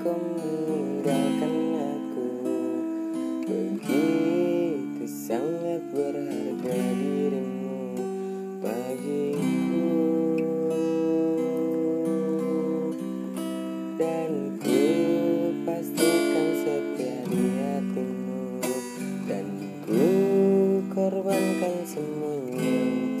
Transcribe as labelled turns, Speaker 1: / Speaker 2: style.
Speaker 1: kau meninggalkan aku. Begitu sangat berharga dirimu bagiku. Dan ku pastikan setia di hatimu. Dan ku korbankan semuanya.